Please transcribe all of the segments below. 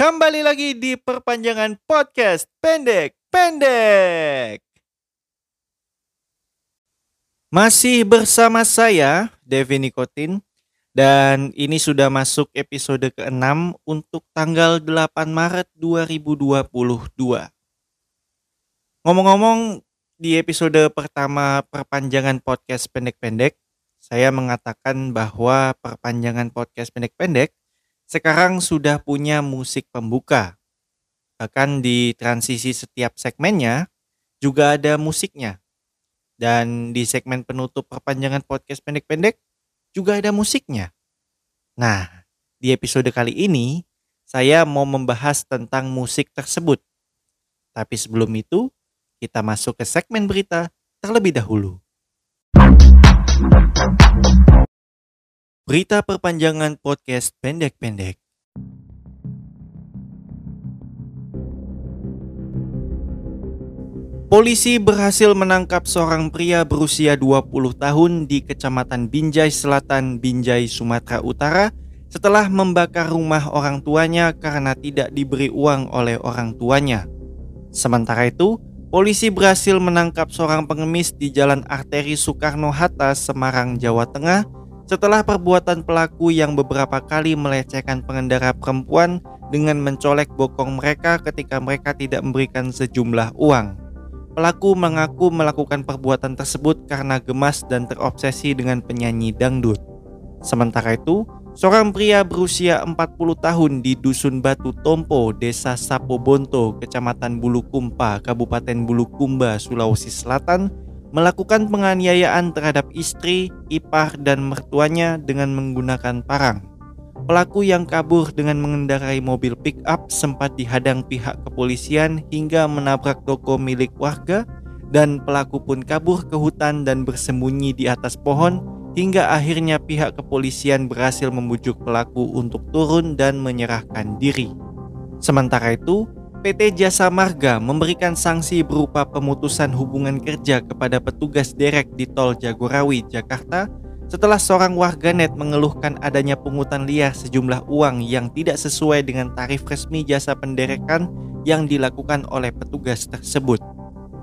Kembali lagi di perpanjangan podcast pendek-pendek. Masih bersama saya, Devi Nikotin. Dan ini sudah masuk episode ke-6 untuk tanggal 8 Maret 2022. Ngomong-ngomong, di episode pertama perpanjangan podcast pendek-pendek, saya mengatakan bahwa perpanjangan podcast pendek-pendek sekarang sudah punya musik pembuka. Bahkan di transisi setiap segmennya juga ada musiknya. Dan di segmen penutup perpanjangan podcast pendek-pendek juga ada musiknya. Nah, di episode kali ini saya mau membahas tentang musik tersebut. Tapi sebelum itu, kita masuk ke segmen berita terlebih dahulu. Berita perpanjangan podcast pendek-pendek. Polisi berhasil menangkap seorang pria berusia 20 tahun di Kecamatan Binjai Selatan, Binjai, Sumatera Utara setelah membakar rumah orang tuanya karena tidak diberi uang oleh orang tuanya. Sementara itu, polisi berhasil menangkap seorang pengemis di Jalan Arteri Soekarno-Hatta, Semarang, Jawa Tengah setelah perbuatan pelaku yang beberapa kali melecehkan pengendara perempuan dengan mencolek bokong mereka ketika mereka tidak memberikan sejumlah uang. Pelaku mengaku melakukan perbuatan tersebut karena gemas dan terobsesi dengan penyanyi dangdut. Sementara itu, seorang pria berusia 40 tahun di Dusun Batu Tompo, Desa Sapobonto, Kecamatan Bulukumpa, Kabupaten Bulukumba, Sulawesi Selatan, melakukan penganiayaan terhadap istri, ipar, dan mertuanya dengan menggunakan parang. Pelaku yang kabur dengan mengendarai mobil pick-up sempat dihadang pihak kepolisian hingga menabrak toko milik warga dan pelaku pun kabur ke hutan dan bersembunyi di atas pohon hingga akhirnya pihak kepolisian berhasil membujuk pelaku untuk turun dan menyerahkan diri. Sementara itu, PT Jasa Marga memberikan sanksi berupa pemutusan hubungan kerja kepada petugas derek di Tol Jagorawi, Jakarta setelah seorang warganet mengeluhkan adanya pungutan liar sejumlah uang yang tidak sesuai dengan tarif resmi jasa penderekan yang dilakukan oleh petugas tersebut.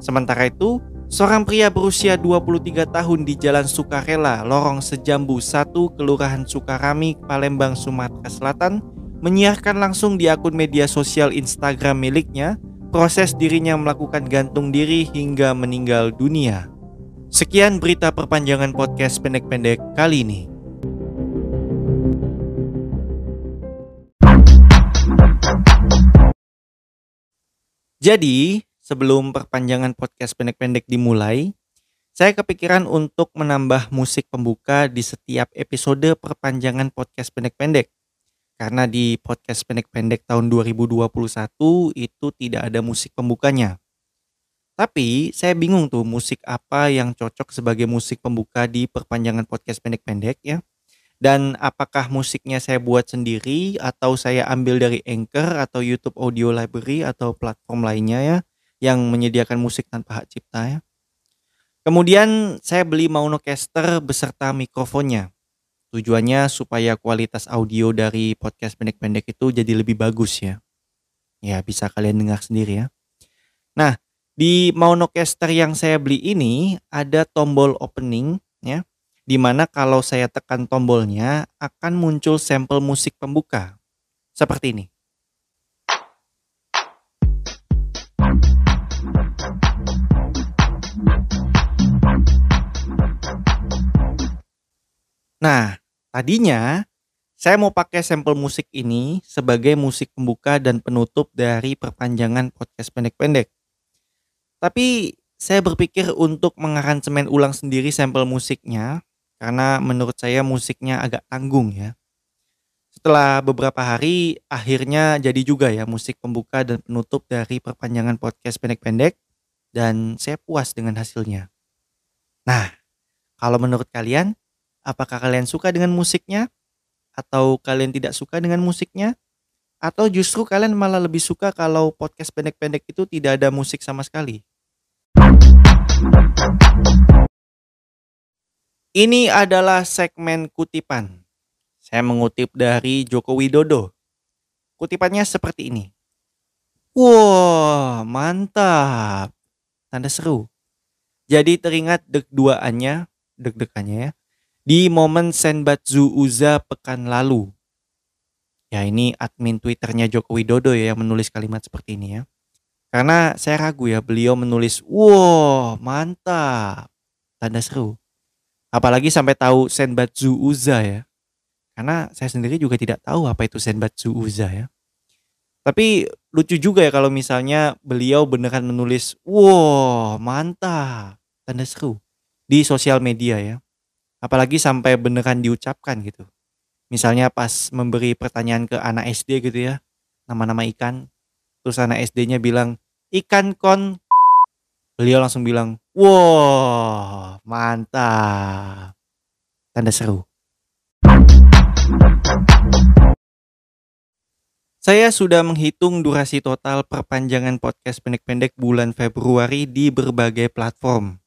Sementara itu, seorang pria berusia 23 tahun di Jalan Sukarela, Lorong Sejambu 1, Kelurahan Sukarami, Palembang, Sumatera Selatan, menyiarkan langsung di akun media sosial Instagram miliknya proses dirinya melakukan gantung diri hingga meninggal dunia. Sekian berita perpanjangan podcast pendek-pendek kali ini. Jadi, sebelum perpanjangan podcast pendek-pendek dimulai, saya kepikiran untuk menambah musik pembuka di setiap episode perpanjangan podcast pendek-pendek karena di podcast pendek-pendek tahun 2021 itu tidak ada musik pembukanya. Tapi saya bingung tuh musik apa yang cocok sebagai musik pembuka di perpanjangan podcast pendek-pendek ya. Dan apakah musiknya saya buat sendiri atau saya ambil dari Anchor atau YouTube Audio Library atau platform lainnya ya yang menyediakan musik tanpa hak cipta ya. Kemudian saya beli Maunocaster beserta mikrofonnya. Tujuannya supaya kualitas audio dari podcast pendek-pendek itu jadi lebih bagus ya. Ya bisa kalian dengar sendiri ya. Nah di Maunocaster yang saya beli ini ada tombol opening ya. Di mana kalau saya tekan tombolnya akan muncul sampel musik pembuka. Seperti ini. Nah, tadinya saya mau pakai sampel musik ini sebagai musik pembuka dan penutup dari perpanjangan podcast pendek-pendek. Tapi saya berpikir untuk mengaransemen ulang sendiri sampel musiknya karena menurut saya musiknya agak tanggung ya. Setelah beberapa hari akhirnya jadi juga ya musik pembuka dan penutup dari perpanjangan podcast pendek-pendek dan saya puas dengan hasilnya. Nah, kalau menurut kalian Apakah kalian suka dengan musiknya? Atau kalian tidak suka dengan musiknya? Atau justru kalian malah lebih suka kalau podcast pendek-pendek itu tidak ada musik sama sekali? Ini adalah segmen kutipan. Saya mengutip dari Joko Widodo. Kutipannya seperti ini. Wah, mantap. Tanda seru. Jadi teringat deg-duaannya, deg-degannya ya, di momen Senbatsu Uza pekan lalu. Ya ini admin Twitternya Joko Widodo ya yang menulis kalimat seperti ini ya. Karena saya ragu ya beliau menulis, wow mantap, tanda seru. Apalagi sampai tahu Senbatsu Uza ya. Karena saya sendiri juga tidak tahu apa itu Senbatsu Uza ya. Tapi lucu juga ya kalau misalnya beliau beneran menulis, wow mantap, tanda seru di sosial media ya. Apalagi sampai beneran diucapkan gitu. Misalnya pas memberi pertanyaan ke anak SD gitu ya, nama-nama ikan. Terus anak SD-nya bilang, ikan kon. Beliau langsung bilang, wow mantap. Tanda seru. Saya sudah menghitung durasi total perpanjangan podcast pendek-pendek bulan Februari di berbagai platform.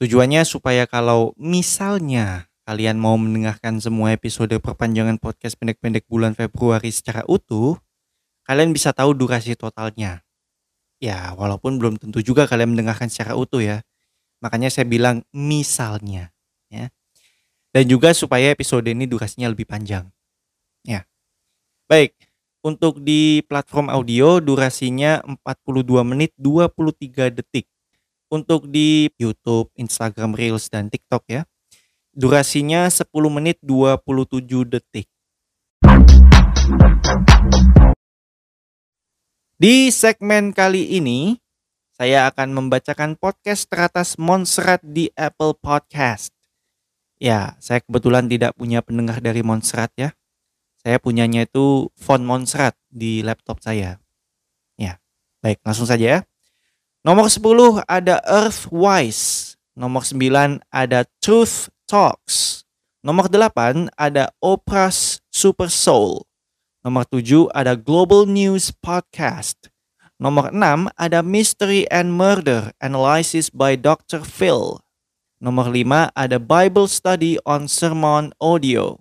Tujuannya supaya kalau misalnya kalian mau mendengarkan semua episode perpanjangan podcast pendek-pendek bulan Februari secara utuh, kalian bisa tahu durasi totalnya. Ya, walaupun belum tentu juga kalian mendengarkan secara utuh ya. Makanya saya bilang misalnya, ya. Dan juga supaya episode ini durasinya lebih panjang. Ya. Baik, untuk di platform audio durasinya 42 menit 23 detik. Untuk di YouTube, Instagram Reels dan TikTok ya Durasinya 10 menit 27 detik. Di segmen kali ini, saya akan membacakan podcast teratas Monserrat di Apple Podcast. Ya, saya kebetulan tidak punya pendengar dari Monserrat ya. Saya punyanya itu font Monserrat di laptop saya. Ya, baik langsung saja ya. Nomor 10 ada Earthwise. Nomor 9 ada Truth Talks. Nomor 8 ada Oprah's Super Soul. Nomor 7 ada Global News Podcast. Nomor 6 ada Mystery and Murder Analysis by Dr. Phil. Nomor 5 ada Bible Study on Sermon Audio.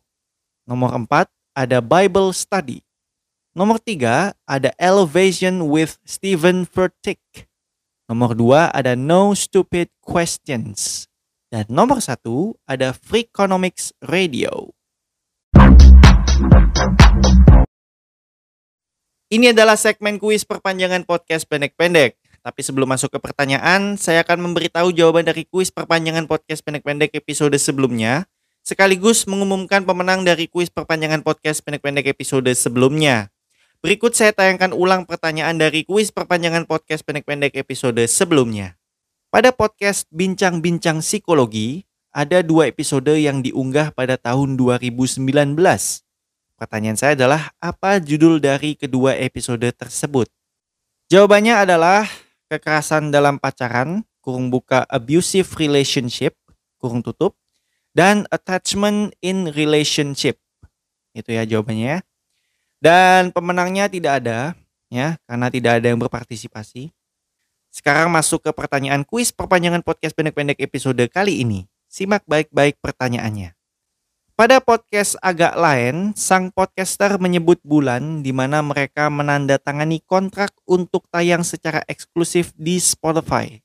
Nomor 4 ada Bible Study. Nomor 3 ada Elevation with Stephen Furtick. Nomor 2 ada No Stupid Questions. Dan nomor satu ada Freakonomics Radio. Ini adalah segmen kuis perpanjangan podcast pendek-pendek. Tapi sebelum masuk ke pertanyaan, saya akan memberitahu jawaban dari kuis perpanjangan podcast pendek-pendek episode sebelumnya, sekaligus mengumumkan pemenang dari kuis perpanjangan podcast pendek-pendek episode sebelumnya. Berikut saya tayangkan ulang pertanyaan dari kuis perpanjangan podcast pendek-pendek episode sebelumnya. Pada podcast Bincang-Bincang Psikologi, ada dua episode yang diunggah pada tahun 2019. Pertanyaan saya adalah, apa judul dari kedua episode tersebut? Jawabannya adalah kekerasan dalam pacaran, kurung buka abusive relationship, kurung tutup, dan attachment in relationship. Itu ya jawabannya ya. Dan pemenangnya tidak ada, ya, karena tidak ada yang berpartisipasi. Sekarang masuk ke pertanyaan kuis perpanjangan podcast pendek-pendek episode kali ini. Simak baik-baik pertanyaannya. Pada podcast agak lain, sang podcaster menyebut bulan di mana mereka menandatangani kontrak untuk tayang secara eksklusif di Spotify.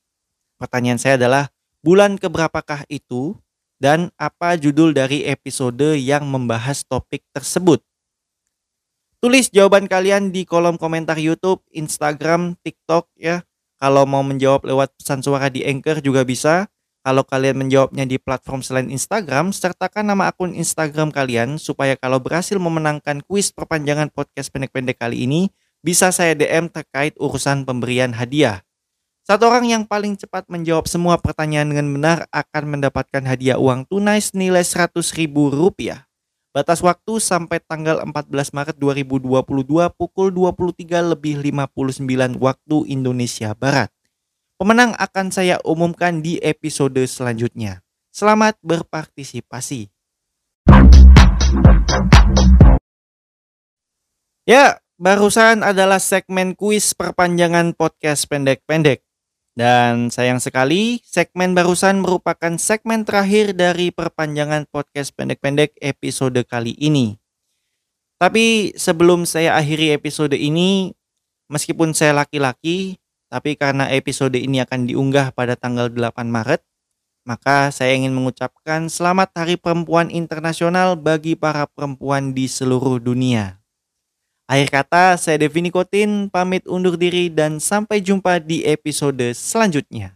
Pertanyaan saya adalah, bulan keberapakah itu dan apa judul dari episode yang membahas topik tersebut? Tulis jawaban kalian di kolom komentar YouTube, Instagram, TikTok ya kalau mau menjawab lewat pesan suara di Anchor juga bisa. Kalau kalian menjawabnya di platform selain Instagram, sertakan nama akun Instagram kalian supaya kalau berhasil memenangkan kuis perpanjangan podcast pendek-pendek kali ini, bisa saya DM terkait urusan pemberian hadiah. Satu orang yang paling cepat menjawab semua pertanyaan dengan benar akan mendapatkan hadiah uang tunai senilai 100 ribu rupiah. Batas waktu sampai tanggal 14 Maret 2022 pukul 23 lebih 59 waktu Indonesia Barat. Pemenang akan saya umumkan di episode selanjutnya. Selamat berpartisipasi. Ya, barusan adalah segmen kuis perpanjangan podcast pendek-pendek. Dan sayang sekali, segmen barusan merupakan segmen terakhir dari perpanjangan podcast pendek-pendek episode kali ini. Tapi sebelum saya akhiri episode ini, meskipun saya laki-laki, tapi karena episode ini akan diunggah pada tanggal 8 Maret, maka saya ingin mengucapkan selamat Hari Perempuan Internasional bagi para perempuan di seluruh dunia. Akhir kata, saya Devi Nikotin, pamit undur diri dan sampai jumpa di episode selanjutnya.